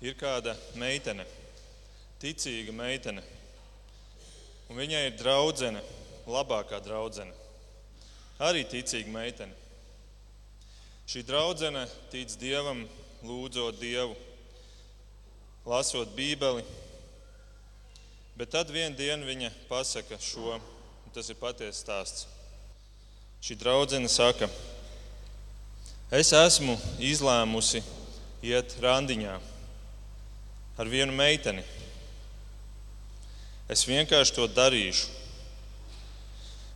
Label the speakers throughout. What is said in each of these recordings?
Speaker 1: ir kāda meitene, ticīga meitene, un viņai ir draudzene, labākā draudzene, arī ticīga meitene. Šī draudzene tic Dievam, lūdzot Dievu, lasot Bībeli, bet tad vienā dienā viņa pasaka šo, un tas ir patiesa stāsts. Šī draudzene saka, es esmu izlēmusi iet randiņā ar vienu meiteni. Es vienkārši to darīšu.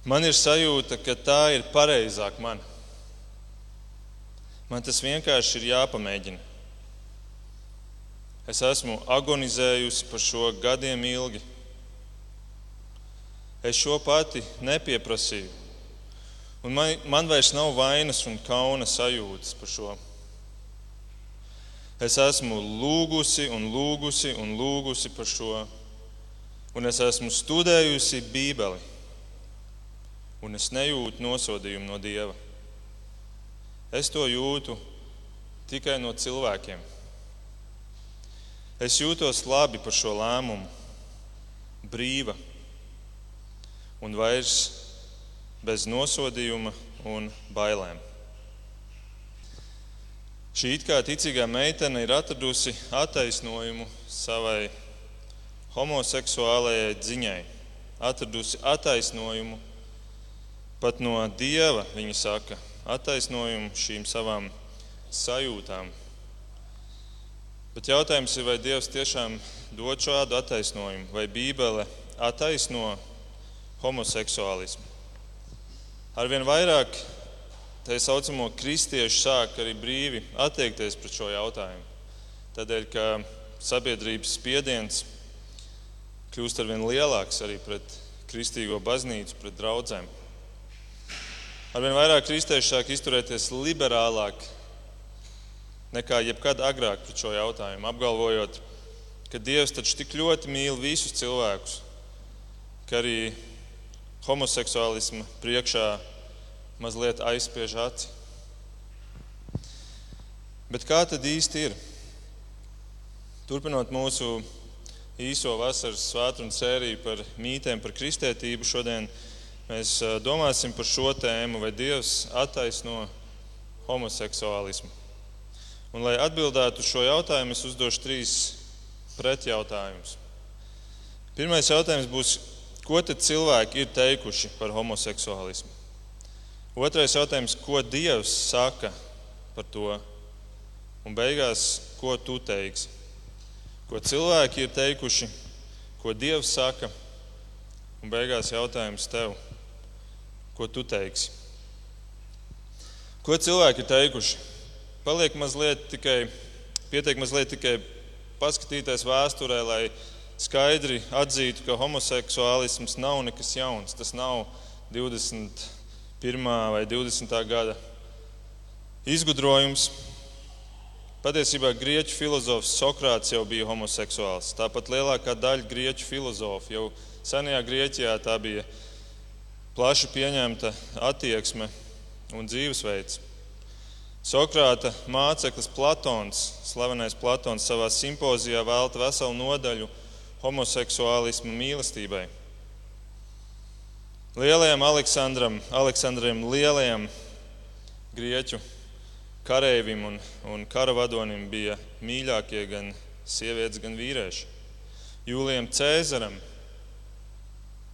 Speaker 1: Man ir sajūta, ka tā ir pareizāk man. Man tas vienkārši ir jāpamēģina. Es esmu agonizējusi par šo gadiem ilgi. Es šo pati nepieprasīju. Un man, man vairs nav vainas un kauna sajūtas par šo. Es esmu lūgusi un lūgusi un lūgusi par šo, un es esmu studējusi Bībeli, un es nejūtu nosodījumu no Dieva. Es to jūtu tikai no cilvēkiem. Es jūtos labi par šo lēmumu, brīva un vairs bez nosodījuma un bailēm. Šī it kā ticīgā meitene ir atradusi attaisnojumu savai homoseksuālajai dziņai, atradusi attaisnojumu pat no dieva, viņa saka, attaisnojumu šīm savām sajūtām. Bet jautājums ir, vai Dievs tiešām dod šādu attaisnojumu, vai Bībele attaisno homoseksuālismu. Arvien vairāk tā saucamo kristiešu sāk arī brīvi attiekties pret šo jautājumu. Tādēļ, ka sabiedrības spiediens kļūst ar vien lielāks arī pret kristīgo baznīcu, pret draugiem. Arvien vairāk kristieši sāk izturēties liberālāk nekā jebkad agrāk pret šo jautājumu, apgalvojot, ka Dievs taču tik ļoti mīl visus cilvēkus, ka arī homoseksuālisma priekšā mazliet aizspiež aci. Bet kā tad īsti ir? Turpinot mūsu īso vasaras svētdienu sēriju par mītēm par kristētību, šodien mēs domāsim par šo tēmu, vai Dievs attaisno homoseksuālismu. Un, lai atbildētu uz šo jautājumu, es uzdošu trīs pretjautājumus. Pirmais jautājums būs, ko tad cilvēki ir teikuši par homoseksuālismu? Otrais jautājums, ko Dievs saka par to? Un beigās, ko tu teiksi? Ko cilvēki ir teikuši, ko Dievs saka? Un beigās jautājums tev, ko tu teiksi? Ko cilvēki ir teikuši? Paliek mazliet tikai, pietiek mazliet tikai paskatīties vēsturē, lai skaidri atzītu, ka homoseksuālisms nav nekas jauns. Tas nav 20 1. vai 20. gada izgudrojums. Patiesībā grieķu filozofs Sokrāts jau bija homoseksuāls. Tāpat lielākā daļa grieķu filozofu jau senajā Grieķijā tā bija plaši pieņemta attieksme un dzīvesveids. Sokrāta māceklis Platons, slavenais Platons, savā simpozijā velta veselu nodaļu homoseksuālismu mīlestībai. Lielajam Aleksandram, Aleksandram lielajam grieķu kareivim un, un karavadonim bija mīļākie gan sievietes, gan vīrieši. Jūlijam Cēzaram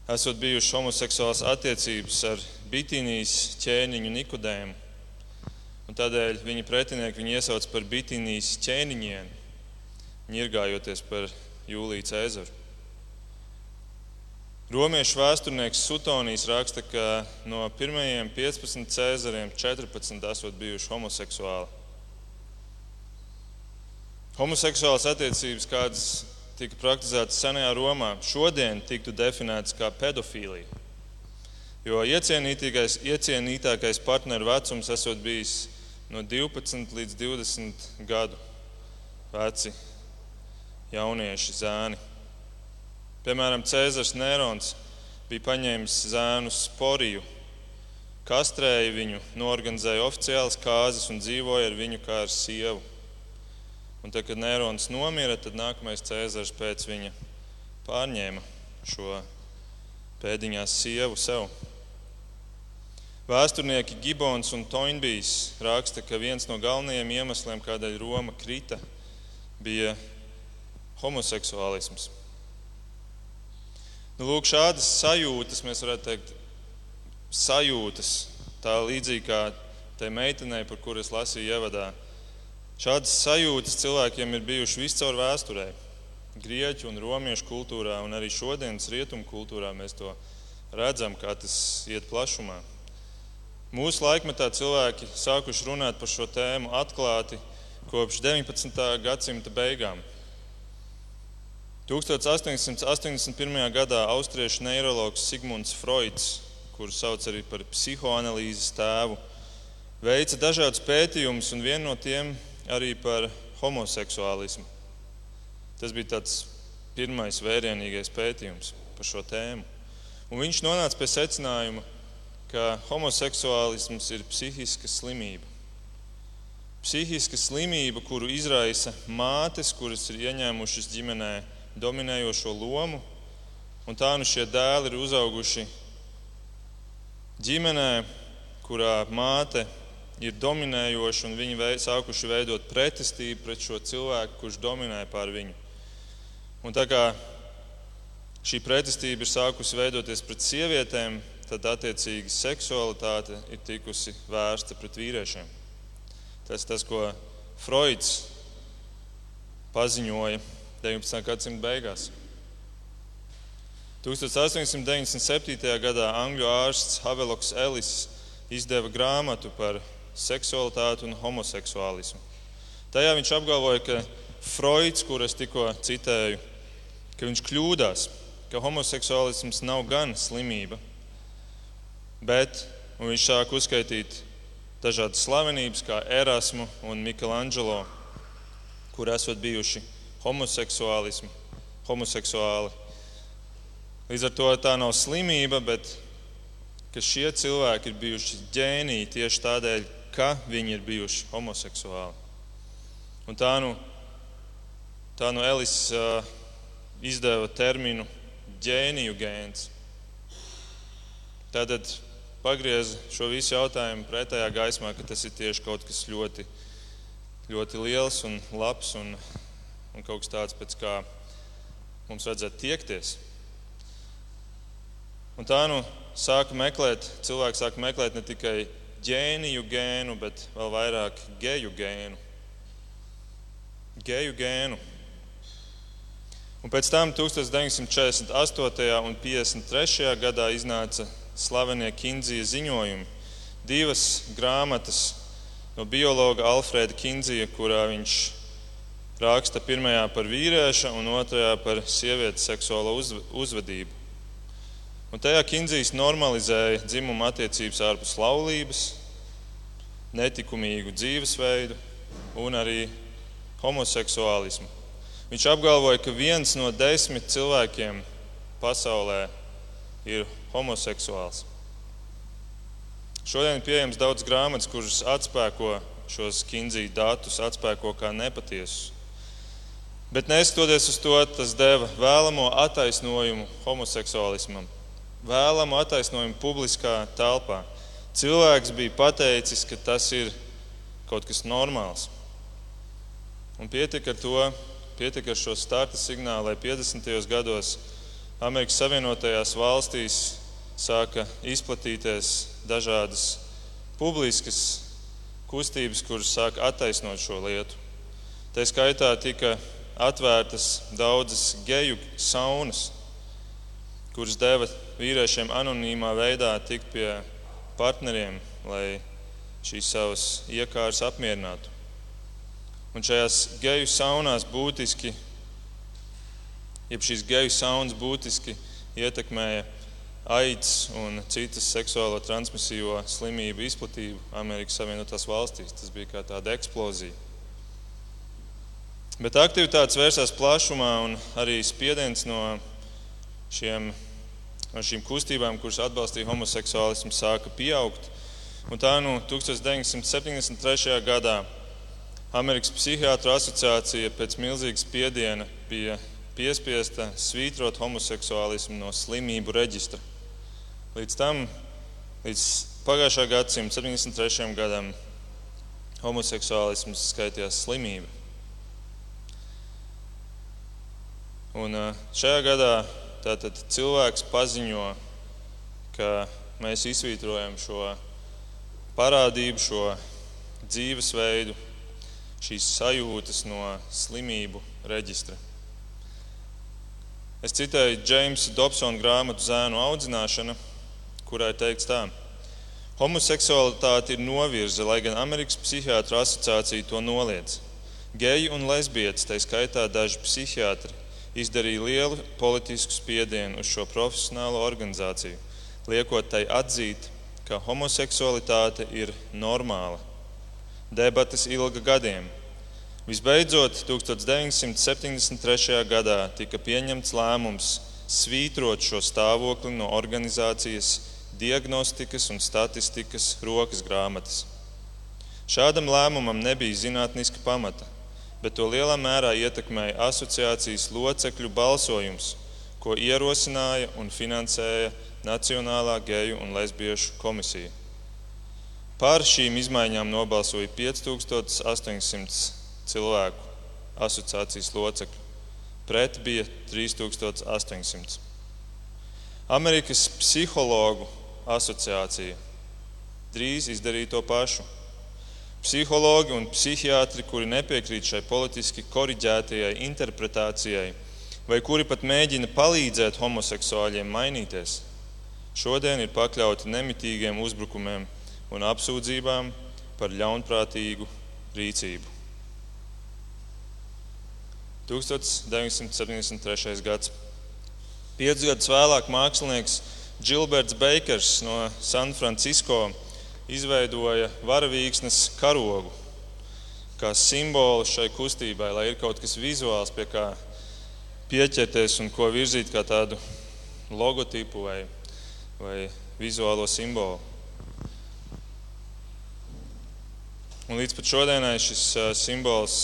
Speaker 1: esot bijušas homoseksuālas attiecības ar Bitīnijas ķēniņu Nikodēmu. Un tādēļ viņa pretinieki viņu iesauc par Bitīnijas ķēniņiem, ņirgājoties par Jūliju Cēzaru. Romiešu vēsturnieks Sutonijs raksta, ka no pirmajiem 15 cēzariem 14 esot bijuši homoseksuāli. Homoseksuālas attiecības, kādas tika praktizētas senajā Romā, šodien tiktu definētas kā pedofīlija. Jo iecienītākais, iecienītākais partneru vecums esot bijis no 12 līdz 20 gadu veci jaunieši zēni. Piemēram, Cēzars Nērons bija paņēmis zēnu sporiju, kastrēja viņu, norganizēja oficiālas kārtas un dzīvoja ar viņu kā ar sievu. Un tad, kad Nērons nomira, tad nākamais Cēzars pēc viņa pārņēma šo pēdiņās sievu sev. Vēsturnieki Gibons un Toinbijs raksta, ka viens no galvenajiem iemesliem, kādēļ Roma krita, bija homoseksuālisms. Nu, lūk, šādas sajūtas, mēs varētu teikt, sajūtas, tā līdzīgi kā tai meitenei, par kuras lasīju ievadā. Šādas sajūtas cilvēkiem ir bijušas viscaur vēsturē. Grieķu un romiešu kultūrā, un arī šodienas rietumu kultūrā mēs to redzam, kā tas iet plašumā. Mūsu laikmetā cilvēki sākuši runāt par šo tēmu atklāti kopš 19. gadsimta beigām. 1881. gadā austriešu neiroloģis Sigmunds Freuds, kuru sauc arī par psihoanalīzes tēvu, veica dažādus pētījumus, un viena no tiem arī par homoseksuālismu. Tas bija tāds pirmais vērienīgais pētījums par šo tēmu. Un viņš nonāca pie secinājuma, ka homoseksuālisms ir psihiska slimība. Psihiska slimība, kuru izraisa mātes, kuras ir ieņēmušas ģimenē dominējošo lomu, un tā nu šie dēli ir uzauguši ģimenē, kurā māte ir dominējoša, un viņi sākuši veidot pretestību pret šo cilvēku, kurš dominē pār viņu. Un tā kā šī pretestība ir sākusi veidoties pret sievietēm, tad attiecīgi seksualitāte ir tikusi vērsta pret vīriešiem. Tas tas, ko Freuds paziņoja 19. gadsimta beigās. 1897. gadā angļu ārsts Haveloks Ellis izdeva grāmatu par seksualitāti un homoseksuālismu. Tajā viņš apgalvoja, ka Freuds, kur es tikko citēju, ka viņš kļūdās, ka homoseksuālisms nav gan slimība, bet viņš sāk uzskaitīt dažādas slavenības, kā Erasmu un Michelangelo, kur esot bijuši homoseksuāli. Līdz ar to tā nav slimība, bet šie cilvēki ir bijuši ģēniji tieši tādēļ, ka viņi ir bijuši homoseksuāli. Un tā nu, tā nu Elis uh, izdeva terminu ģēniju gēns. Tātad pagriez šo visu jautājumu pretējā gaismā, ka tas ir tieši kaut kas ļoti, ļoti liels un labs un, un kaut kas tāds, pēc kā mums vajadzētu tiekties. Un tā nu sāka meklēt, cilvēki sāka meklēt ne tikai ģēniju gēnu, bet vēl vairāk geju gēnu. Geju gēnu. Un pēc tam 1948. un 1953. gadā iznāca slavenie Kinzija ziņojumi. Divas grāmatas no biologa Alfrēda Kinzija, kurā viņš raksta pirmajā par vīrieša un otrajā par sievietes seksuālo uzvedību. Un tajā Kinzijas normalizēja dzimuma attiecības ārpus laulības, netikumīgu dzīvesveidu un arī homoseksuālismu. Viņš apgalvoja, ka viens no desmit cilvēkiem pasaulē ir homoseksuāls. Šodien ir pieejams daudz grāmatas, kuras atspēko šos kinzīju datus, atspēko kā nepatiesus. Bet neskatoties uz to, tas deva vēlamo attaisnojumu homoseksuālismam, vēlamu attaisnojumu publiskā telpā. Cilvēks bija pateicis, ka tas ir kaut kas normāls. Un pietika ar to, pietika ar šo starta signālu, lai 50. gados Amerikas Savienotajās valstīs sāka izplatīties dažādas publiskas kustības, kuras sāka attaisnot šo lietu. Tā skaitā tika atvērtas daudzas geju saunas, kuras deva vīriešiem anonīmā veidā tikt pie partneriem, lai šīs savas iekārtas apmierinātu. Un šajās geju saunās būtiski, jeb šīs geju saunas būtiski ietekmēja aids un citas seksuālo transmisīvo slimību izplatību Amerikas Savienotās valstīs. Tas bija kā tāda eksplozija. Bet aktivitātes vērsās plašumā un arī spiediens no, šiem, no šīm kustībām, kuras atbalstīja homoseksuālismu, sāka pieaugt. Un tā nu 1973. gadā Amerikas Psihiatru asociācija pēc milzīgas spiediena bija piespiesta svītrot homoseksuālismu no slimību reģistra. Līdz tam, līdz pagājušā gadsimta 73. gadam, homoseksuālisms skaitījās slimība. Un šajā gadā tātad cilvēks paziņo, ka mēs izsvītrojam šo parādību, šo dzīvesveidu, šīs sajūtas no slimību reģistra. Es citēju Džeimsa Dobsona grāmatu Zēnu audzināšana, kurā ir teikts tā: Homoseksualitāte ir novirze, lai gan Amerikas Psihiatru asociācija to noliedz. Geji un lesbietes, tā skaitā daži psihiatri, izdarīja lielu politisku spiedienu uz šo profesionālo organizāciju, liekot tai atzīt, ka homoseksualitāte ir normāla. Debates ilga gadiem. Visbeidzot, 1973. gadā tika pieņemts lēmums svītrot šo stāvokli no organizācijas diagnostikas un statistikas rokas grāmatas. Šādam lēmumam nebija zinātniska pamata bet to lielā mērā ietekmēja asociācijas locekļu balsojums, ko ierosināja un finansēja Nacionālā geju un lesbiešu komisija. Par šīm izmaiņām nobalsoja 5800 cilvēku asociācijas locekļu. Pret bija 3800. Amerikas psihologu asociācija drīz izdarīja to pašu. Psihologi un psihiatri, kuri nepiekrīt šai politiski koriģētajai interpretācijai, vai kuri pat mēģina palīdzēt homoseksuāļiem mainīties, šodien ir pakļauti nemitīgiem uzbrukumiem un apsūdzībām par ļaunprātīgu rīcību. 1973. gads. Piecus gadus vēlāk mākslinieks Gilberts Beikers no San Francisco izveidoja varavīksnes karogu kā simbolu šai kustībai, lai ir kaut kas vizuāls, pie kā pieķerties un ko virzīt kā tādu logotipu vai, vai vizuālo simbolu. Un līdz pat šodienai šis simbols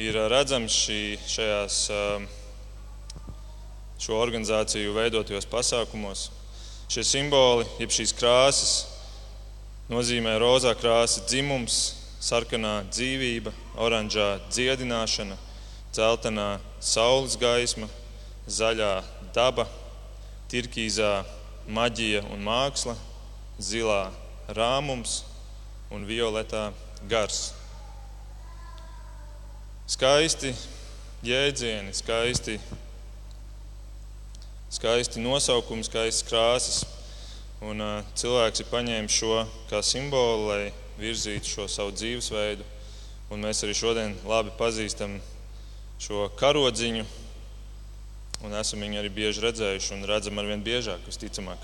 Speaker 1: ir redzams šī, šajās šo organizāciju veidotajos pasākumos. Šie simboli, jeb šīs krāsas, nozīmē rozā krāsa dzimums, sarkanā dzīvība, oranžā dziedināšana, dzeltenā saules gaisma, zaļā daba, tirkīzā maģija un māksla, zilā rāmums un violetā gars. Skaisti jēdzieni, skaisti skaisti nosaukumi, skaistas krāsas. Un, uh, cilvēks ir paņēmis šo kā simbolu, lai virzītu šo savu dzīvesveidu. Un mēs arī šodien labi pazīstam šo karodziņu, un esam viņu arī bieži redzējuši un redzam ar vien biežāk, visticamāk.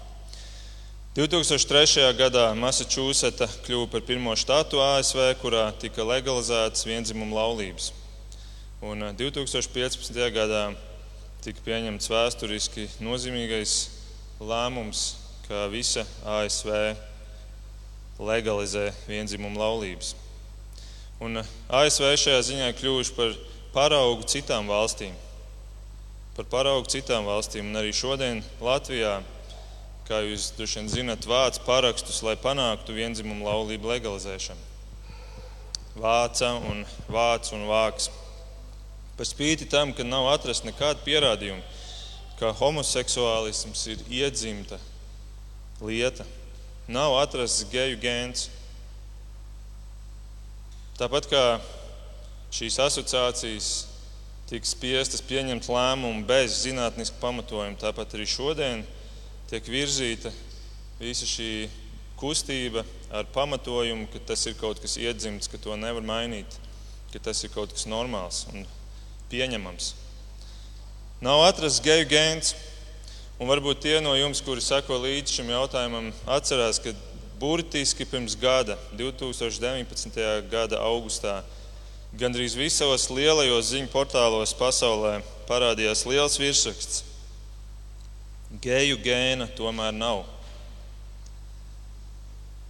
Speaker 1: 2003. gadā Massachusetts kļuva par pirmo štātu ASV, kurā tika legalizētas vienzimuma laulības. Un 2015. gadā tika pieņemts vēsturiski nozīmīgais lēmums, ka visa ASV legalizē vienzimumu laulības. Un ASV šajā ziņā kļuvuši par paraugu citām valstīm. Par paraugu citām valstīm. Un arī šodien Latvijā, kā jūs droši vien zinat, vāc parakstus, lai panāktu vienzimumu laulību legalizēšanu. Vāca un vāc un vāks. Par spīti tam, ka nav atrasta nekāda pierādījuma, ka homoseksuālisms ir iedzimta lieta, nav atrasts geju gēns. Tāpat kā šīs asociācijas tika spiestas pieņemt lēmumu bez zinātniska pamatojuma, tāpat arī šodien tiek virzīta visa šī kustība ar pamatojumu, ka tas ir kaut kas iedzimts, ka to nevar mainīt, ka tas ir kaut kas normāls. Un pieņemams. Nav atrasts geju gēns, un varbūt tie no jums, kuri seko līdzi šim jautājumam, atcerās, ka burtiski pirms gada, 2019. gada augustā, gandrīz visos lielajos ziņu portālos pasaulē parādījās liels virsraksts. Geju gēna tomēr nav.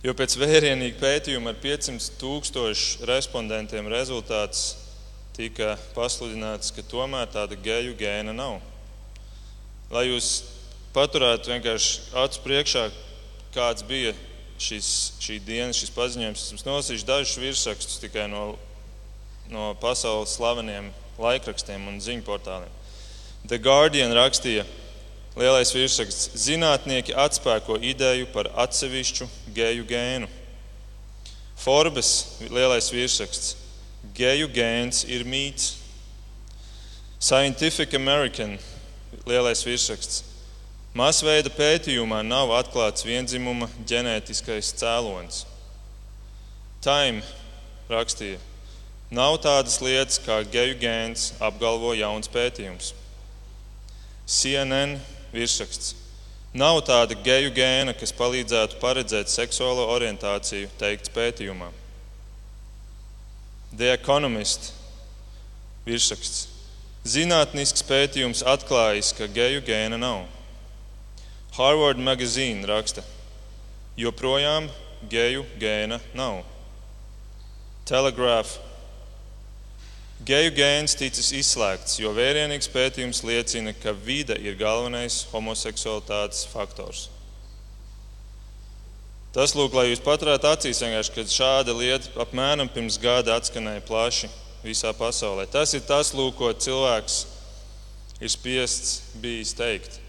Speaker 1: Jo pēc vērienīga pētījuma ar 500 tūkstošu respondentiem rezultāts tika pasludināts, ka tomēr tāda geju gēna nav. Lai jūs paturētu vienkārši acu priekšā, kāds bija šis, šī diena, šis paziņojums, es jums nolasīšu dažus virsrakstus tikai no, no pasaules slaveniem laikrakstiem un ziņu portāliem. The Guardian rakstīja, Lielais virsraksts - Zinātnieki atspēko ideju par atsevišķu geju gēnu. Forbes lielais virsraksts - Geju gēns ir mīts. Scientific American lielais virsraksts - Masveida pētījumā nav atklāts vienzimuma ģenētiskais cēlonis. Time rakstīja, nav tādas lietas kā geju gēns, apgalvo jauns pētījums. CNN virsraksts. Nav tāda geju gēna, kas palīdzētu paredzēt seksuālo orientāciju, teikts pētījumā. The Economist virsraksts. Zinātnisks pētījums atklājis, ka geju gēna nav. Harvard Magazine raksta, joprojām geju gēna nav. Telegraph Geju gēns ticis izslēgts, jo vērienīgs pētījums liecina, ka vide ir galvenais homoseksualitātes faktors. Tas, lūk, lai jūs paturētu acīs, ka šāda lieta apmēram pirms gada atskanēja plaši visā pasaulē. Tas ir tas, lūk, ko cilvēks ir spiests bijis teikt.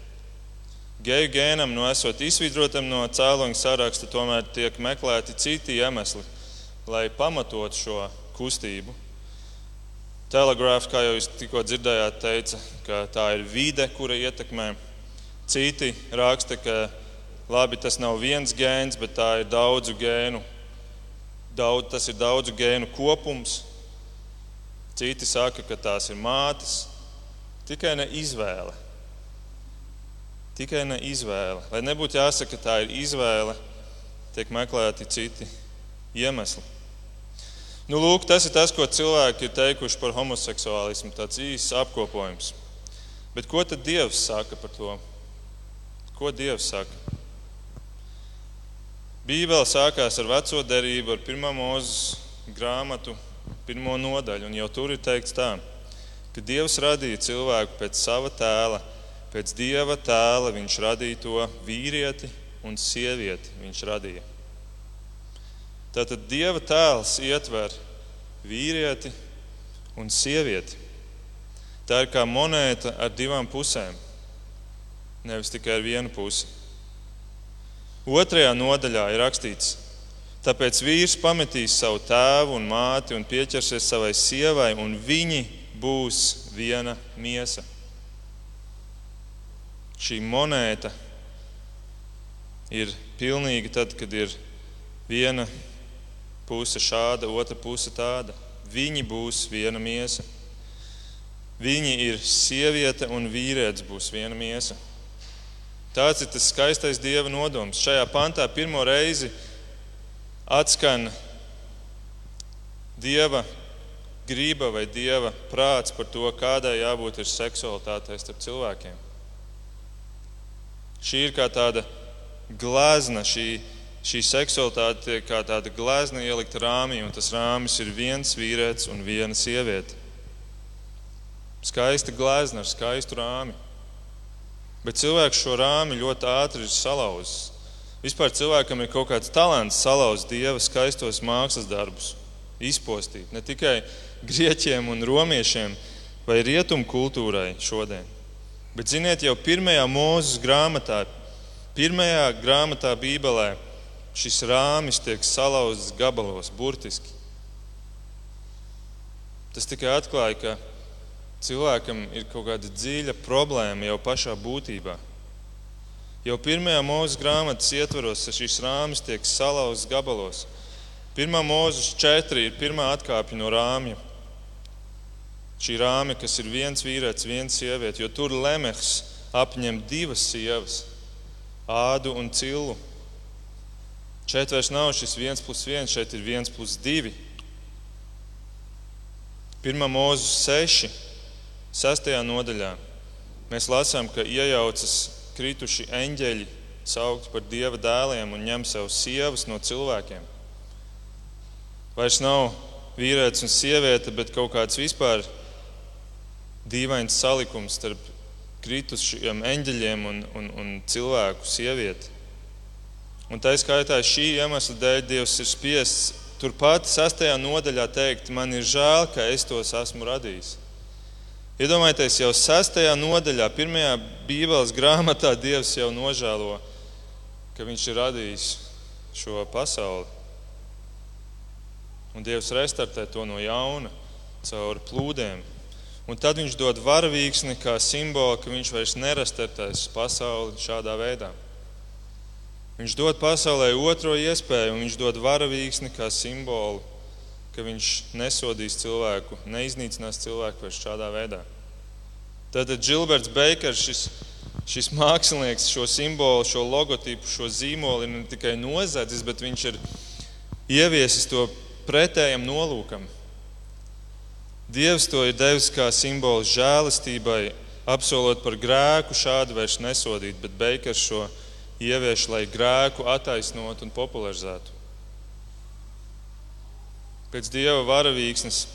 Speaker 1: Geju gēnam, no esot izsvītrotam no cēloņa saraksta, tomēr tiek meklēti citi iemesli, lai pamatotu šo kustību. Telegrāfs, kā jau jūs tikko dzirdējāt, teica, ka tā ir vide, kura ietekmē. Citi raksta, ka labi, tas nav viens gēns, bet tā ir daudzu gēnu. Daudz, tas ir daudzu gēnu kopums. Citi saka, ka tās ir mātes. Tikai ne izvēle. Tikai ne izvēle. Lai nebūtu jāsaka, ka tā ir izvēle, tiek meklēti citi iemesli. Nu, lūk, tas ir tas, ko cilvēki ir teikuši par homoseksuālismu. Tāds īsts apkopojums. Bet ko tad Dievs saka par to? Ko Dievs saka? Bībele sākās ar veco derību, ar pirmā mūzes grāmatu, pirmo nodaļu. Un jau tur ir teikts tā, ka Dievs radīja cilvēku pēc sava tēla, pēc Dieva tēla viņš radīja to vīrieti un sievieti. Viņš radīja. Tātad Dieva tēls ietver vīrieti un sievieti. Tā ir kā monēta ar divām pusēm, nevis tikai ar vienu pusi. Otrajā nodaļā ir rakstīts, tāpēc vīrs pametīs savu tēvu un māti un pieķersies savai sievai, un viņi būs viena miesa. Šī monēta ir pilnīga tad, kad ir viena puse šāda, otra puse tāda. Viņi būs viena miesa. Viņi ir sieviete un vīrietis būs viena miesa. Tāds ir tas skaistais Dieva nodoms. Šajā pantā pirmo reizi atskan Dieva grība vai Dieva prāts par to, kādai jābūt ir seksualitātei starp cilvēkiem. Šī ir kā tāda glezna, šī šī seksualitāte tiek kā tāda glezna ielikt rāmī, un tas rāmis ir viens vīrietis un viena sieviete. Skaista glezna ar skaistu rāmi. Bet cilvēks šo rāmi ļoti ātri ir salauzis. Vispār cilvēkam ir kaut kāds talants salauzt dieva skaistos mākslas darbus, izpostīt ne tikai grieķiem un romiešiem vai rietumu kultūrai šodien. Bet ziniet, jau pirmajā mūzes grāmatā, pirmajā grāmatā Bībelē, šis rāmis tiek salauzts gabalos, burtiski. Tas tikai atklāja, ka cilvēkam ir kaut kāda dziļa problēma jau pašā būtībā. Jau pirmajā mūža grāmatas ietvaros šis rāmis tiek salauzts gabalos. Pirmā mūža četri ir pirmā atkāpja no rāmja. Šī rāmja, kas ir viens vīrietis, viena sieviete, jo tur lemehs apņem divas sievas, ādu un cilu. Šeit vairs nav šis viens plus viens, šeit ir viens plus divi. Pirmā mūzes seši, sestajā nodaļā mēs lasām, ka iejaucas krituši eņģeļi saukti par dieva dēliem un ņem sev sievas no cilvēkiem. Vairs nav vīrietis un sieviete, bet kaut kāds vispār dīvains salikums starp kritušiem eņģeļiem un, un, un cilvēku sievieti. Un tā skaitā šī iemesla dēļ Dievs ir spiests turpat sastajā nodaļā teikt, man ir žēl, ka es tos esmu radījis. Iedomājieties, jau sastajā nodaļā, pirmajā Bībeles grāmatā Dievs jau nožēlo, ka Viņš ir radījis šo pasauli. Un Dievs restartē to no jauna caur plūdiem. Un tad viņš dod varavīksni kā simbolu, ka viņš vairs nerastartēs pasauli šādā veidā. Viņš dod pasaulē otro iespēju, un viņš dod varavīksni kā simbolu, ka viņš nesodīs cilvēku, neiznīcinās cilvēku vairs šādā veidā. Tad Gilberts Bakers, šis, šis mākslinieks, šo simbolu, šo logotipu, šo zīmolu ir ne tikai nozadzis, bet viņš ir ieviesis to pretējam nolūkam. Dievs to ir devis kā simbolu žēlastībai, apsolot par grēku šādu vairs nesodīt, bet Beikers šo ievieš, lai grēku attaisnotu un popularizētu. Pēc Dieva varavīksnes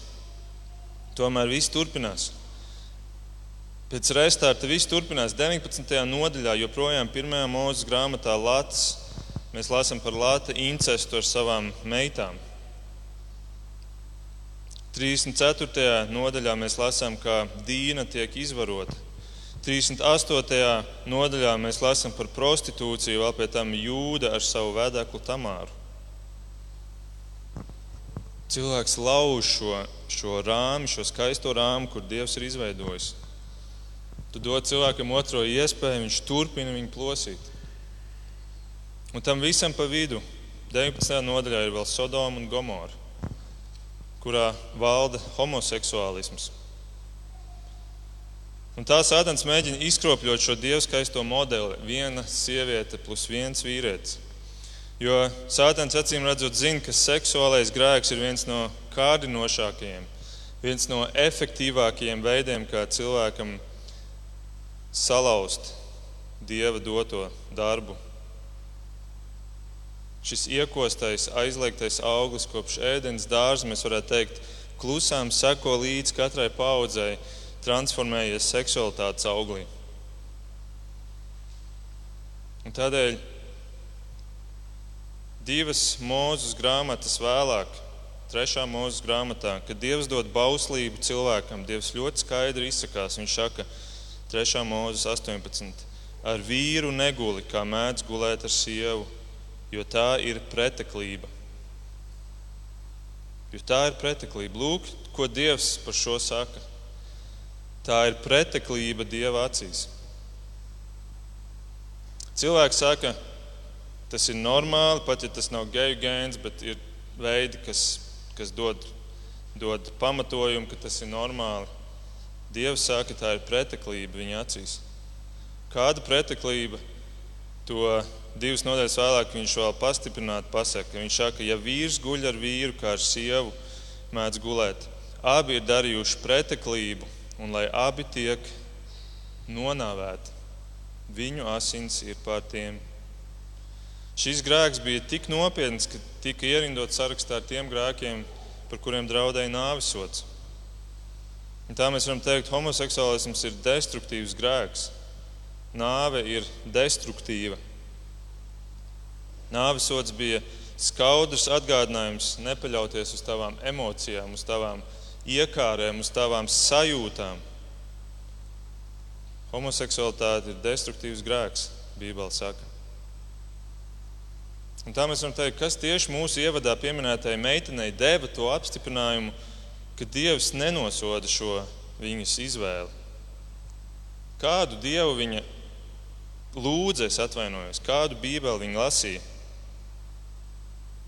Speaker 1: tomēr viss turpinās. Pēc restarta viss turpinās 19. nodaļā, joprojām pirmajā mūža grāmatā Latvijas. Mēs lasām par Latviju incestu ar savām meitām. 34. nodaļā mēs lasām, ka Dīna tiek izvarota. 38. nodaļā mēs lasām par prostitūciju, vēl pie tam jūda ar savu vedeklu Tamāru. Cilvēks lauž šo, šo rāmi, šo skaisto rāmu, kur Dievs ir izveidojis. Tu dod cilvēkam otro iespēju, viņš turpina viņu plosīt. Un tam visam pa vidu 19. nodaļā ir vēl Sodoma un Gomora kurā valda homoseksuālisms. Un tā Sātans mēģina izkropļot šo dievskaisto modeli - viena sieviete plus viens vīrietis. Jo Sātans acīm redzot, zina, ka seksuālais grēks ir viens no kārdinošākajiem, viens no efektīvākajiem veidiem, kā cilvēkam salauzt dieva doto darbu šis iekostais, aizliegtais auglis kopš ēdienas dārza, mēs varētu teikt, klusām seko līdz katrai paudzei, transformējies seksualitātes auglī. Un tādēļ divas mūzes grāmatas vēlāk, trešā mūzes grāmatā, kad Dievs dod bauslību cilvēkam, Dievs ļoti skaidri izsakās. Viņš saka, 3. mūzes 18. Ar vīru neguli, kā mēdz gulēt ar sievu, jo tā ir preteklība. Jo tā ir preteklība. Lūk, ko Dievs par šo saka. Tā ir preteklība Dieva acīs. Cilvēks saka, tas ir normāli, pat ja tas nav geju gēns, bet ir veidi, kas, kas dod, dod pamatojumu, ka tas ir normāli. Dievs saka, tā ir preteklība viņa acīs. Kāda preteklība to divas nodaļas vēlāk viņš vēl pastiprināti pasaka. Viņš saka, ja vīrs guļ ar vīru, kā ar sievu mēdz gulēt, abi ir darījuši preteklību, un lai abi tiek nonāvēti, viņu asins ir pār tiem. Šis grēks bija tik nopietns, ka tika ierindot sarakstā ar tiem grēkiem, par kuriem draudēja nāvisots. Un tā mēs varam teikt, ka homoseksuālisms ir destruktīvs grēks. Nāve ir destruktīva. Nāvisots bija skaudrs atgādinājums nepaļauties uz tavām emocijām, uz tavām iekārēm, uz tavām sajūtām. Homoseksualitāte ir destruktīvs grēks, Bībele saka. Un tā mēs varam teikt, kas tieši mūsu ievadā pieminētajai meitenei deva to apstiprinājumu, ka Dievs nenosoda šo viņas izvēli. Kādu dievu viņa lūdza, es atvainojos, kādu bībeli viņa lasīja?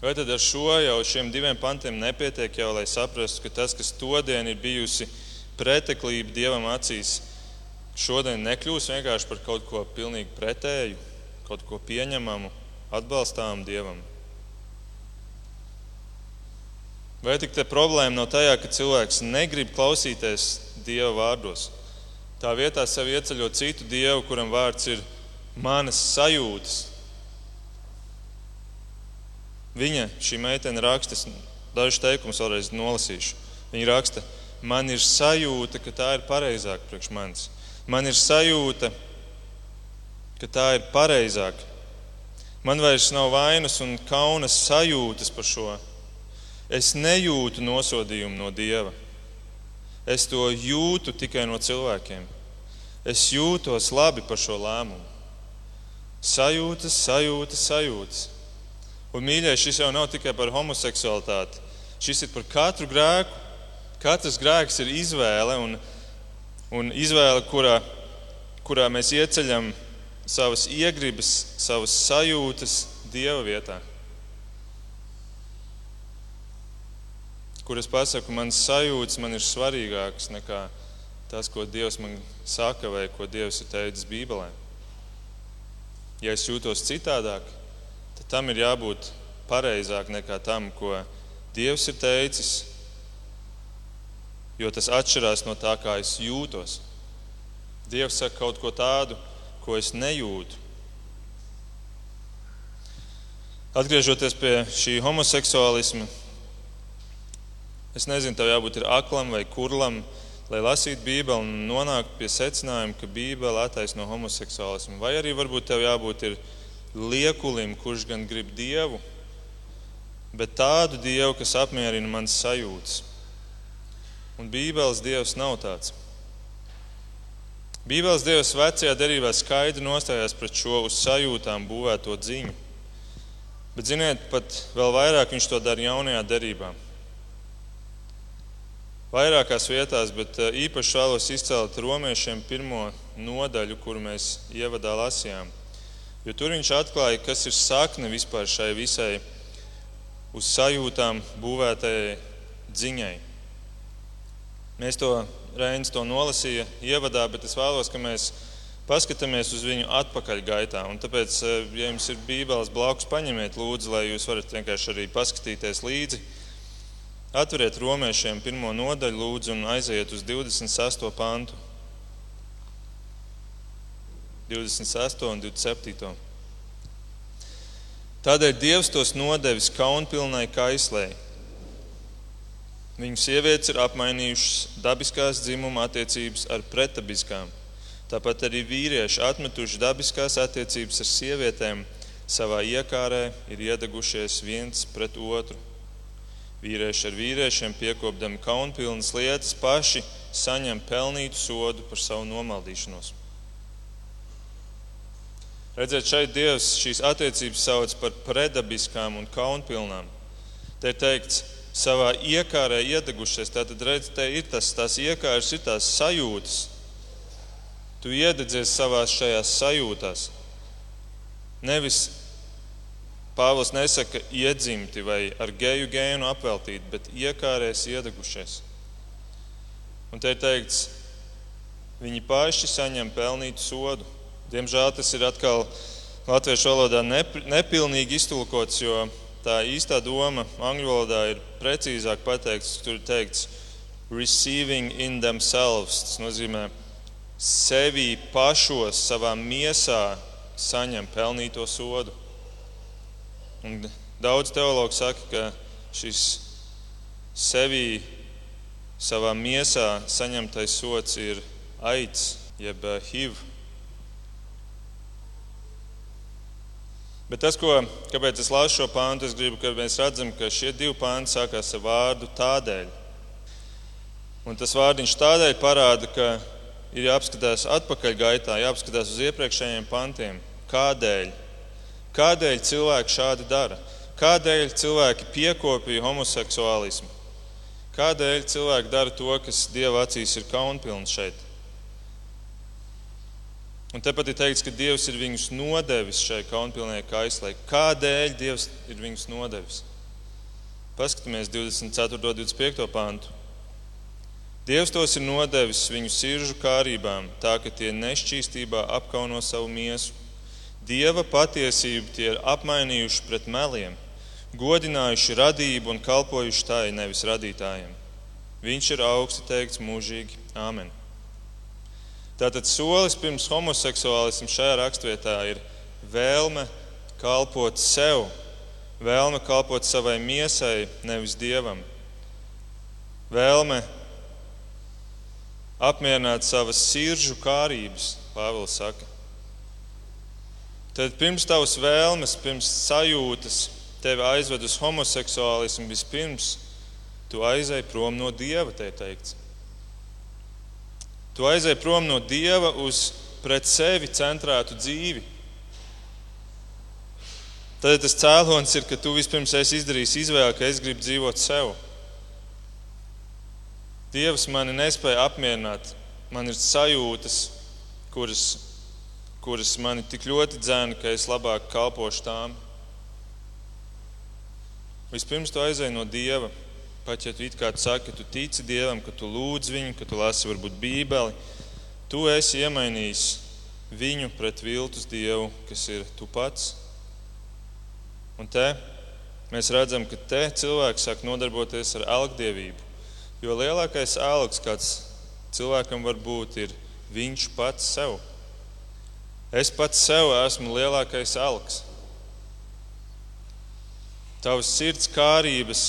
Speaker 1: Vai tad ar šo jau šiem diviem pantiem nepietiek jau, lai saprastu, ka tas, kas todien ir bijusi preteklība Dievam acīs, šodien nekļūs vienkārši par kaut ko pilnīgi pretēju, kaut ko pieņemamu, atbalstāmu Dievam? Vai tik te problēma nav tajā, ka cilvēks negrib klausīties Dieva vārdos? Tā vietā sev ieceļot citu Dievu, kuram vārds ir manas sajūtas, Viņa, šī meitene, raksta, dažus teikumus vēlreiz nolasīšu. Viņa raksta, man ir sajūta, ka tā ir pareizāk priekš manis. Man ir sajūta, ka tā ir pareizāk. Man vairs nav vainas un kaunas sajūtas par šo. Es nejūtu nosodījumu no Dieva. Es to jūtu tikai no cilvēkiem. Es jūtos labi par šo lēmumu. Sajūtas, sajūtas, sajūtas. Un, mīļais, šis jau nav tikai par homoseksualitāti. Šis ir par katru grēku. Katrs grēks ir izvēle, un, un izvēle, kurā, kurā mēs ieceļam savas iegribas, savas sajūtas Dieva vietā. Kur es pasaku, manas sajūtas man ir svarīgākas nekā tas, ko Dievs man saka vai ko Dievs ir teicis Bībelē. Ja es jūtos citādāk, tad tam ir jābūt pareizāk nekā tam, ko Dievs ir teicis, jo tas atšķirās no tā, kā es jūtos. Dievs saka kaut ko tādu, ko es nejūtu. Atgriežoties pie šī homoseksuālisma, es nezinu, tev jābūt aklam vai kurlam, lai lasītu Bībeli un nonāktu pie secinājuma, ka Bībele attaisno homoseksuālismu. Vai arī varbūt tev jābūt liekulim, kurš gan grib dievu, bet tādu dievu, kas apmierina manas sajūtas. Un Bībeles dievs nav tāds. Bībeles dievs vecajā derībā skaidri nostājās pret šo uz sajūtām būvēto dziņu. Bet, ziniet, pat vēl vairāk viņš to dara jaunajā derībā. Vairākās vietās, bet eh, īpaši vēlos izcelt romiešiem pirmo nodaļu, kuru mēs ievadā lasījām. Jo tur viņš atklāja, kas ir sakne vispār šai visai uz sajūtām būvētajai dziņai. Mēs to Reinis to nolasīja ievadā, bet es vēlos, ka mēs paskatāmies uz viņu atpakaļ gaitā. Un tāpēc, eh, ja jums ir bībeles blakus, paņemiet lūdzu, lai jūs varat vienkārši arī paskatīties līdzi. Atveriet romiešiem pirmo nodaļu, lūdzu, un aiziet uz 26. pantu. 26. un 27. Tādēļ Dievs tos nodevis kaunpilnai kaislēji Viņu sievietes ir apmainījušas dabiskās dzimuma attiecības ar pretabiskām. Tāpat arī vīrieši atmetuši dabiskās attiecības ar sievietēm, savā iekārē ir iedegušies viens pret otru. Vīrieši ar vīriešiem piekopdami kaunpilnas lietas paši saņem pelnītu sodu par savu nomaldīšanos. Redziet, šeit Dievs šīs attiecības sauc par predabiskām un kaunpilnām. Te ir teikts, savā iekārē iedegušies. Tātad, redziet, te ir tas, tās iekāras, ir tās sajūtas. Tu iededzies savā šajās sajūtās. Nevis Pāvils nesaka iedzimti vai ar geju gēnu apveltīti, bet iekārēs iedegušies. Un te ir teikts, viņi paši saņem pelnītu sodu. Diemžēl tas ir atkal latviešu valodā nepilnīgi iztulkots, jo tā īstā doma angļu valodā ir precīzāk pateikts. Tur ir teikts, receiving in themselves. Tas nozīmē, sevi pašos, savā miesā saņem pelnīto sodu. Un daudz teologu saka, ka šis sevi savā miesā saņemtais sots ir aids, jeb HIV. Bet tas, ko, kāpēc es lasu šo pāntu, es gribu, ka mēs redzam, ka šie divi pānti sākās ar vārdu tādēļ. Un tas vārdiņš tādēļ parāda, ka ir jāapskatās atpakaļ gaitā, jāapskatās uz iepriekšējiem pantiem. Kādēļ? Kādēļ cilvēki šādi dara? Kādēļ cilvēki piekopīja homoseksuālismu? Kādēļ cilvēki dara to, kas Dieva acīs ir kaunpilns šeit? Un tepat ir teikts, ka Dievs ir viņus nodevis šai kaunpilnē kaislē. Kādēļ Dievs ir viņus nodevis? Paskatāmies 24. un 25. pāntu. Dievs tos ir nodevis viņu sirdžu kārībām, tā ka tie nešķīstībā apkauno savu miesu. Dieva patiesību tie ir apmainījuši pret meliem, godinājuši radību un kalpojuši tai nevis radītājiem. Viņš ir augsti teikts mūžīgi. Āmen! Tātad solis pirms homoseksuālismu šajā raksturvietā ir vēlme kalpot sev, vēlme kalpot savai miesai, nevis dievam, vēlme apmierināt savas sirdžu kārības, Pāvils saka. Tad pirms tavas vēlmes, pirms sajūtas tevi aizved uz homoseksuālismu, vispirms tu aizēji prom no dieva, te teikts. Tu aizēji prom no dieva uz pret sevi centrētu dzīvi. Tad tas cēlonis ir, ka tu vispirms esi izdarījis izvēli, ka es gribu dzīvot sev. Dievs mani nespēja apmierināt. Man ir sajūtas, kuras, kuras mani tik ļoti dzēna, ka es labāk kalpošu tām. Vispirms tu aizēji no Dieva. Pat ja tu it kā saki, ka tu tici Dievam, ka tu lūdz viņu, ka tu lasi varbūt Bībeli, tu esi iemainījis viņu pret viltus Dievu, kas ir tu pats. Un te mēs redzam, ka te cilvēks sāk nodarboties ar algdievību. Jo lielākais algs, kāds cilvēkam var būt, ir viņš pats sev. Es pats sev esmu lielākais algs. Tavas sirds kārības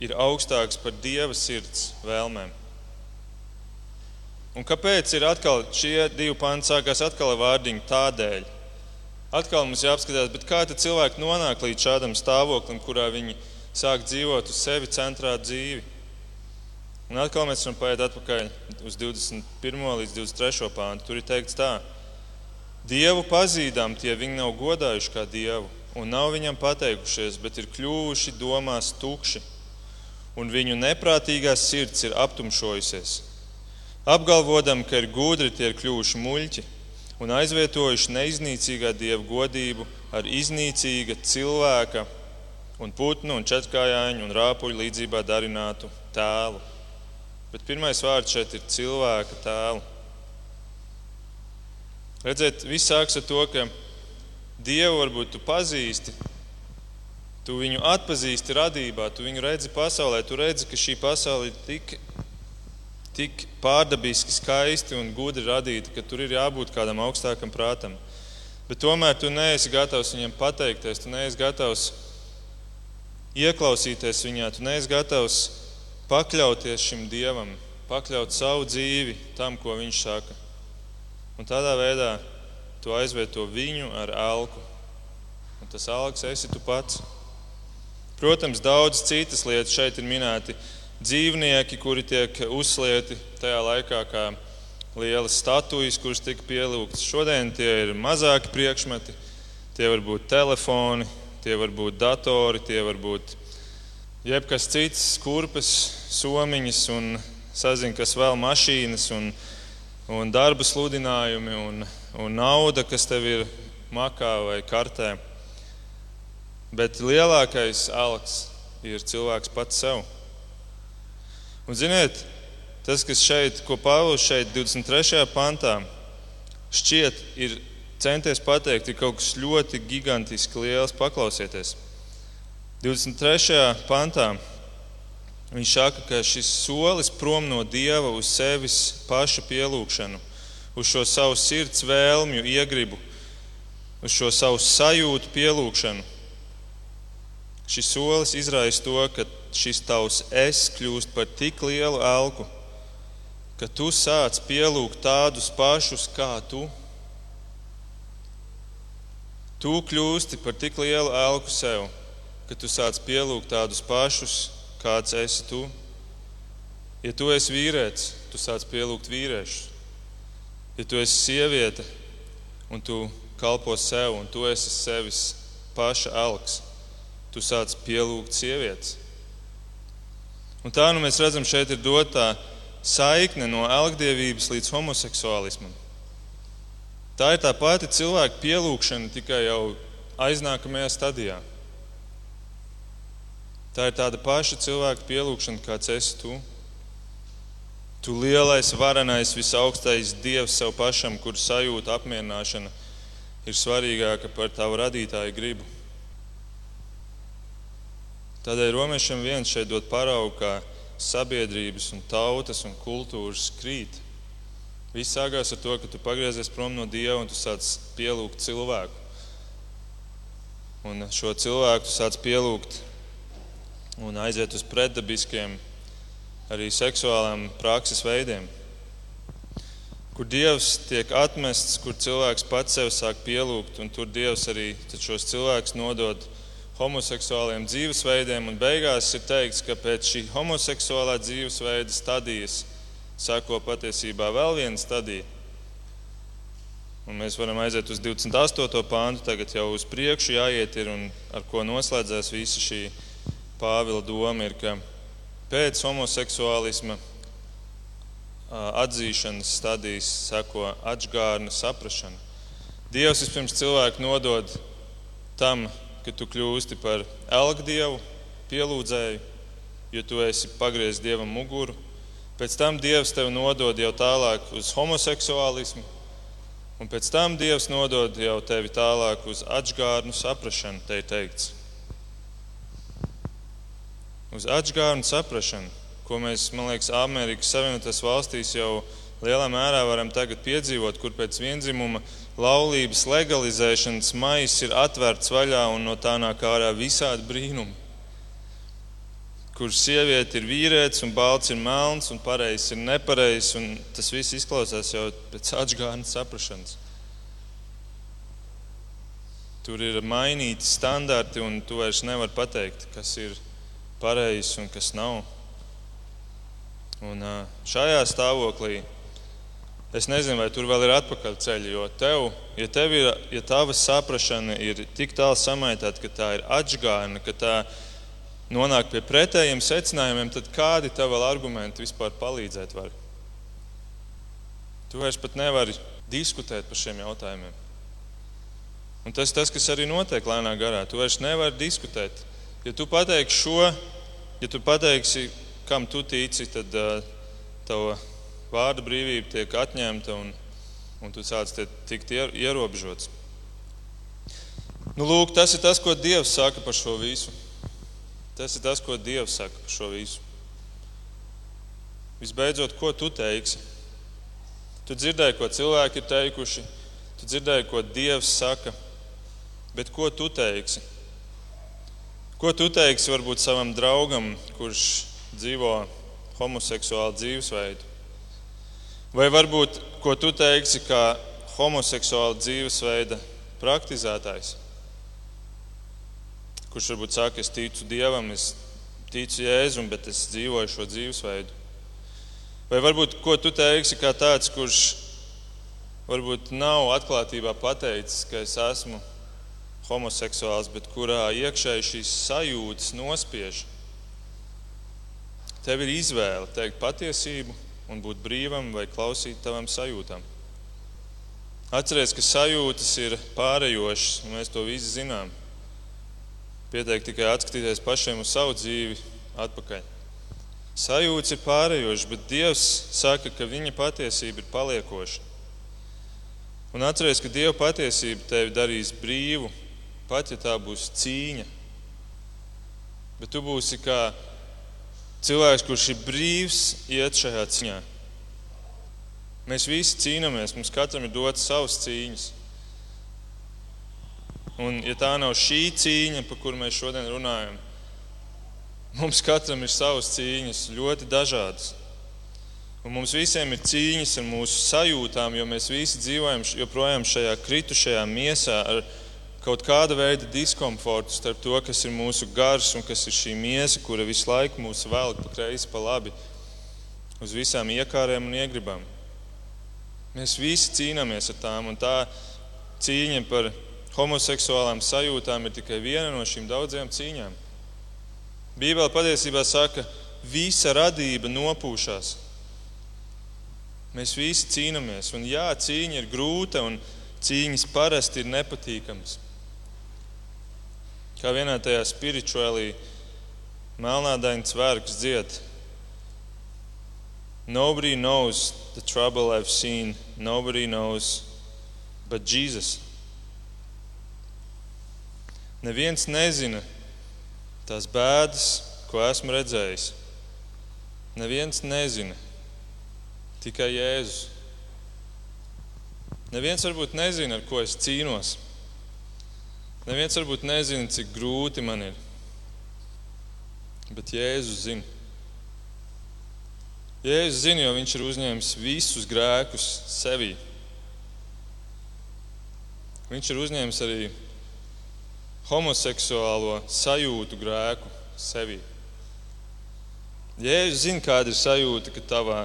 Speaker 1: ir augstāks par dieva sirds vēlmēm. Un kāpēc ir atkal šie divi panti sākās atkal ar vārdiņu tādēļ? Atkal mums jāapskatās, kā cilvēki nonāk līdz šādam stāvoklim, kurā viņi sāk dzīvot uz sevi centrētu dzīvi. Un atkal mēs varam paiet atpakaļ uz 21. līdz 23. pāntu. Tur ir teikts tā, Dievu pazīdām tie viņi nav godājuši kā Dievu un nav viņam pateikušies, bet ir kļuvuši domās tukši, un viņu neprātīgā sirds ir aptumšojusies. Apgalvodam, ka ir gudri, tie ir kļuvuši muļķi un aizvietojuši neiznīcīgā dieva godību ar iznīcīga cilvēka un putnu un četrkājāņu un rāpuļu līdzībā darinātu tēlu. Bet pirmais vārds šeit ir cilvēka tēlu. Redziet, viss sāks ar to, ka Dievu varbūt tu pazīsti, tu viņu atpazīsti radībā, tu viņu redzi pasaulē, tu redzi, ka šī pasaule ir tik, tik pārdabiski skaisti un gudri radīta, ka tur ir jābūt kādam augstākam prātam. Bet tomēr tu neesi gatavs viņam pateikties, tu neesi gatavs ieklausīties viņā, tu neesi gatavs pakļauties šim dievam, pakļaut savu dzīvi tam, ko viņš saka. Un tādā veidā tu aizvieto viņu ar elku. Un tas alks esi tu pats. Protams, daudz citas lietas šeit ir minēti. Dzīvnieki, kuri tiek uzslieti tajā laikā kā lielas statujas, kuras tika pielūgtas. Šodien tie ir mazāki priekšmeti. Tie var būt telefoni, tie var būt datori, tie var būt jebkas cits, kurpes, somiņas un sazina, kas vēl mašīnas un, un darba sludinājumi. Un, un nauda, kas tev ir makā vai kartē. Bet lielākais alks ir cilvēks pats sev. Un, ziniet, tas, kas šeit, ko Pāvils šeit, 23. pantā, šķiet, ir centies pateikt, ir kaut kas ļoti gigantiski liels. Paklausieties, 23. pantā viņš saka, ka šis solis prom no dieva uz sevis paša pielūgšanu uz šo savu sirds vēlmju, iegribu, uz šo savu sajūtu pielūgšanu. Šis solis izraisa to, ka šis tavs es kļūst par tik lielu elku, ka tu sāc pielūgt tādus pašus kā tu. Tu kļūsti par tik lielu elku sev, ka tu sāc pielūgt tādus pašus, kāds esi tu. Ja tu esi vīrietis, tu sāc pielūgt vīriešus. Ja tu esi sieviete un tu kalpo sev, un tu esi sevis paša alks, tu sāc pielūgt sievietes. Un tā nu mēs redzam, šeit ir dotā saikne no elgdievības līdz homoseksuālismam. Tā ir tā pati cilvēka pielūgšana, tikai jau aiznākamajā stadijā. Tā ir tāda paša cilvēka pielūgšana, kāds esi tu. Tu lielais, varenais, visaugstais Dievs sev pašam, kur sajūta apmierināšana ir svarīgāka par tavu radītāju gribu. Tādēļ romiešiem viens šeit dod paraugu, kā sabiedrības, un tautas un kultūras krīt. Viss sākās ar to, ka tu pagriezies prom no Dieva un tu sāc pielūgt cilvēku. Un šo cilvēku tu sāc pielūgt un aiziet uz pretdabiskiem, arī seksuālām prakses veidiem. Kur Dievs tiek atmests, kur cilvēks pats sevi sāk pielūgt, un tur Dievs arī šos cilvēkus nodod homoseksuāliem dzīvesveidiem. Un beigās ir teikts, ka pēc šī homoseksuālā dzīvesveida stadijas sako patiesībā vēl viena stadija Un mēs varam aiziet uz 28. pāntu, tagad jau uz priekšu jāiet, ir, un ar ko noslēdzās visa šī Pāvila doma, ir, ka pēc homoseksuālisma atzīšanas stadijas seko atgādna saprāšana. Dievs vispirms cilvēku nodod tam, ka tu kļūsti par elgdievu, pielūdzēju, jo tu esi pagriezis dievam muguru. Pēc tam Dievs tevi nodod jau tālāk uz homoseksuālismu Un pēc tam Dievs nodod jau tevi tālāk uz atgādnu saprāšanu, te ir teikts. Uz atgādnu saprāšanu, ko mēs, man liekas, Amerikas Savienotās valstīs jau lielā mērā varam tagad piedzīvot, kur pēc vienzimuma laulības legalizēšanas maisa ir atvērts vaļā un no tā nāk ārā visādi brīnumi kur sieviete ir vīrietis, un balts ir melns, un pareizs ir nepareizs. Tas viss izklausās jau pēc atgādna saprašanas. Tur ir mainīti standarti, un tu vairs nevari pateikt, kas ir pareizs un kas nav. Un šajā stāvoklī es nezinu, vai tur vēl ir atpakaļceļi, jo tev, ja, tev ir, ja tava saprāšana ir tik tālu samaitāta, ka tā ir atgādna, ka tā ir nonāk pie pretējiem secinājumiem, tad kādi tev vēl argumenti vispār palīdzēt var? Tu vairs pat nevari diskutēt par šiem jautājumiem. Un tas, tas, kas arī notiek lēnā garā, tu vairs nevari diskutēt. Ja tu pateiksi šo, ja tu pateiksi, kam tu tici, tad uh, tava vārda brīvība tiek atņemta un, un tu sāc tikt ierobežots. Nu, lūk, tas ir tas, ko Dievs saka par šo visu. Tas ir tas, ko Dievs saka par šo visu. Visbeidzot, ko tu teiksi? Tu dzirdēji, ko cilvēki ir teikuši, tu dzirdēji, ko Dievs saka, bet ko tu teiksi? Ko tu teiksi varbūt savam draugam, kurš dzīvo homoseksuālu dzīvesveidu? Vai varbūt ko tu teiksi kā homoseksuāla dzīvesveida praktizētājs? kurš varbūt saka, es ticu Dievam, es ticu Jēzum, bet es dzīvoju šo dzīvesveidu. Vai varbūt ko tu teiksi kā tāds, kurš varbūt nav atklātībā pateicis, ka es esmu homoseksuāls, bet kurā iekšēji šīs sajūtas nospiež. Tev ir izvēle teikt patiesību un būt brīvam vai klausīt tavam sajūtām. Atcerieties, ka sajūtas ir pārējošas, un mēs to visi zinām. Pietiek tikai atskatīties pašiem uz savu dzīvi atpakaļ. Sajūta ir pārējoša, bet Dievs saka, ka viņa patiesība ir paliekoša. Un atcerieties, ka Dieva patiesība tevi darīs brīvu, pat ja tā būs cīņa. Bet tu būsi kā cilvēks, kurš ir brīvs, iet šajā cīņā. Mēs visi cīnāmies, mums katram ir dots savas cīņas. Un, ja tā nav šī cīņa, par kuru mēs šodien runājam, mums katram ir savas cīņas, ļoti dažādas. Un mums visiem ir cīņas ar mūsu sajūtām, jo mēs visi dzīvojam joprojām šajā kritušajā miesā ar kaut kāda veida diskomfortu starp to, kas ir mūsu gars un kas ir šī miesa, kura visu laiku mūs velk pa kreisi, pa labi, uz visām iekārēm un iegribām. Mēs visi cīnāmies ar tām, un tā cīņa par homoseksuālām sajūtām ir tikai viena no šīm daudzajām cīņām. Bībele patiesībā saka, visa radība nopūšās. Mēs visi cīnāmies, un jā, cīņa ir grūta, un cīņas parasti ir nepatīkamas. Kā vienā tajā spirituālī melnādains vērks dzied. Nobody knows the trouble I've seen, nobody knows but Jesus. Neviens nezina tās bēdas, ko esmu redzējis. Neviens nezina, tikai Jēzus. Neviens varbūt nezina, ar ko es cīnos. Neviens varbūt nezina, cik grūti man ir. Bet Jēzus zina. Jēzus zina, jo viņš ir uzņēmis visus grēkus sevī. Viņš ir uzņēmis arī homoseksuālo sajūtu grēku sevī. Jēzus zina, kāda ir sajūta, ka tavā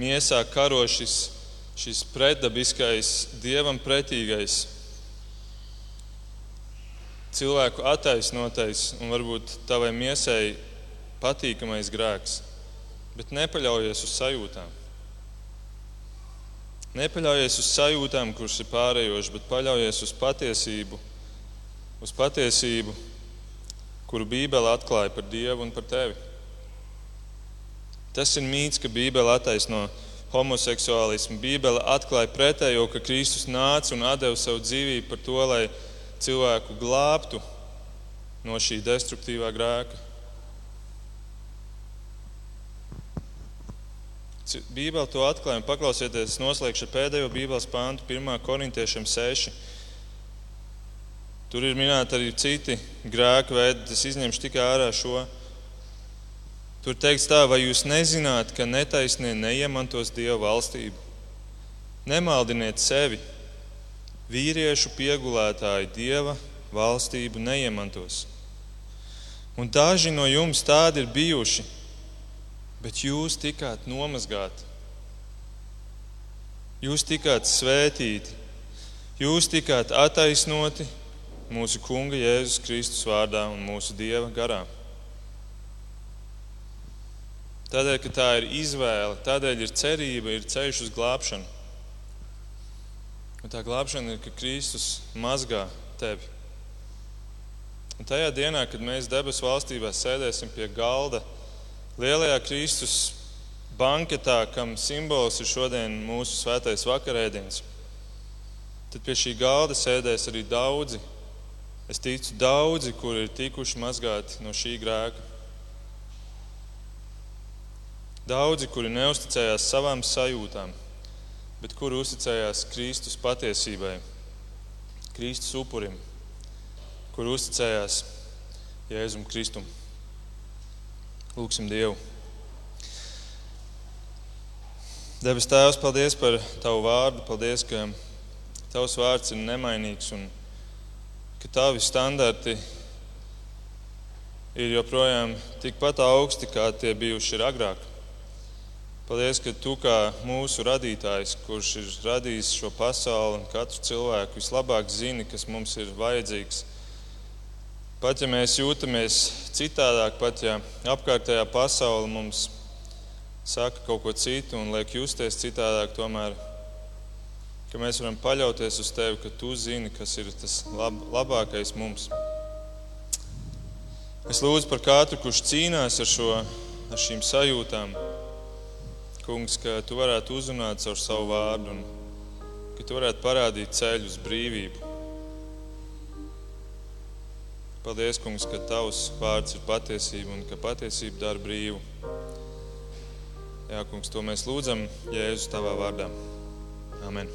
Speaker 1: miesā karo šis, šis pretdabiskais, dievam pretīgais cilvēku attaisnotais un varbūt tavai miesai patīkamais grēks, bet nepaļaujies uz sajūtām. Nepaļaujies uz sajūtām, kuras ir pārējošas, bet paļaujies uz patiesību, uz patiesību, kuru Bībele atklāja par Dievu un par tevi. Tas ir mīts, ka Bībele attaisno homoseksuālismu. Bībele atklāja pretējo, ka Kristus nāca un deva savu dzīvību par to, lai cilvēku glābtu no šī destruktīvā grēka. Bībeli to atklāja. Paklausieties, noslēgšu ar pēdējo Bībeles pāntu, 1. korintiešiem 6. Tur ir minēti arī citi grēka veidi. Es izņemšu tikai ārā šo. Tur teikts tā, vai jūs nezināt, ka netaisnie neiemantos Dieva valstību? Nemaldiniet sevi! Vīriešu piegulētāji dieva valstību neiemantos. Un daži no jums tādi ir bijuši, bet jūs tikāt nomazgāti. Jūs tikāt svētīti, jūs tikāt attaisnoti mūsu Kunga Jēzus Kristus vārdā un mūsu Dieva garā. Tādēļ, ka tā ir izvēle, tādēļ ir cerība, ir ceļš uz glābšanu. Un tā glābšana ir, ka Kristus mazgā tevi. Un tajā dienā, kad mēs debesu valstībā sēdēsim pie galda, lielajā Kristus banketā, kam simbols ir šodien mūsu svētais vakarēdiens, tad pie šī galda sēdēs arī daudzi. Es ticu, daudzi, kuri ir tikuši mazgāti no šī grēka. Daudzi, kuri neusticējās savām sajūtām, bet kur uzticējās Kristus patiesībai, Kristus upurim, kur uzticējās Jēzum Kristum. Lūksim Dievu. Debes Tēvs, paldies par Tavu vārdu. Paldies, ka Tavs vārds ir nemainīgs un ka Tavi standarti ir joprojām tikpat augsti, kā tie bijuši agrāk. Paldies, ka tu kā mūsu radītājs, kurš ir radījis šo pasauli un katru cilvēku, vislabāk zini, kas mums ir vajadzīgs. Pat ja mēs jūtamies citādāk, pat ja apkārtējā pasaule mums saka kaut ko citu un liek justies citādāk, tomēr mēs varam paļauties uz tevi, ka tu zini, kas ir tas lab, labākais mums. Es lūdzu par katru, kurš cīnās ar, šo, ar šīm sajūtām kungs, ka tu varētu uzrunāt caur savu vārdu un ka tu varētu parādīt ceļu uz brīvību. Paldies, kungs, ka tavs vārds ir patiesība un ka patiesība dara brīvu. Jā, kungs, to mēs lūdzam Jēzus tavā vārdā. Amen.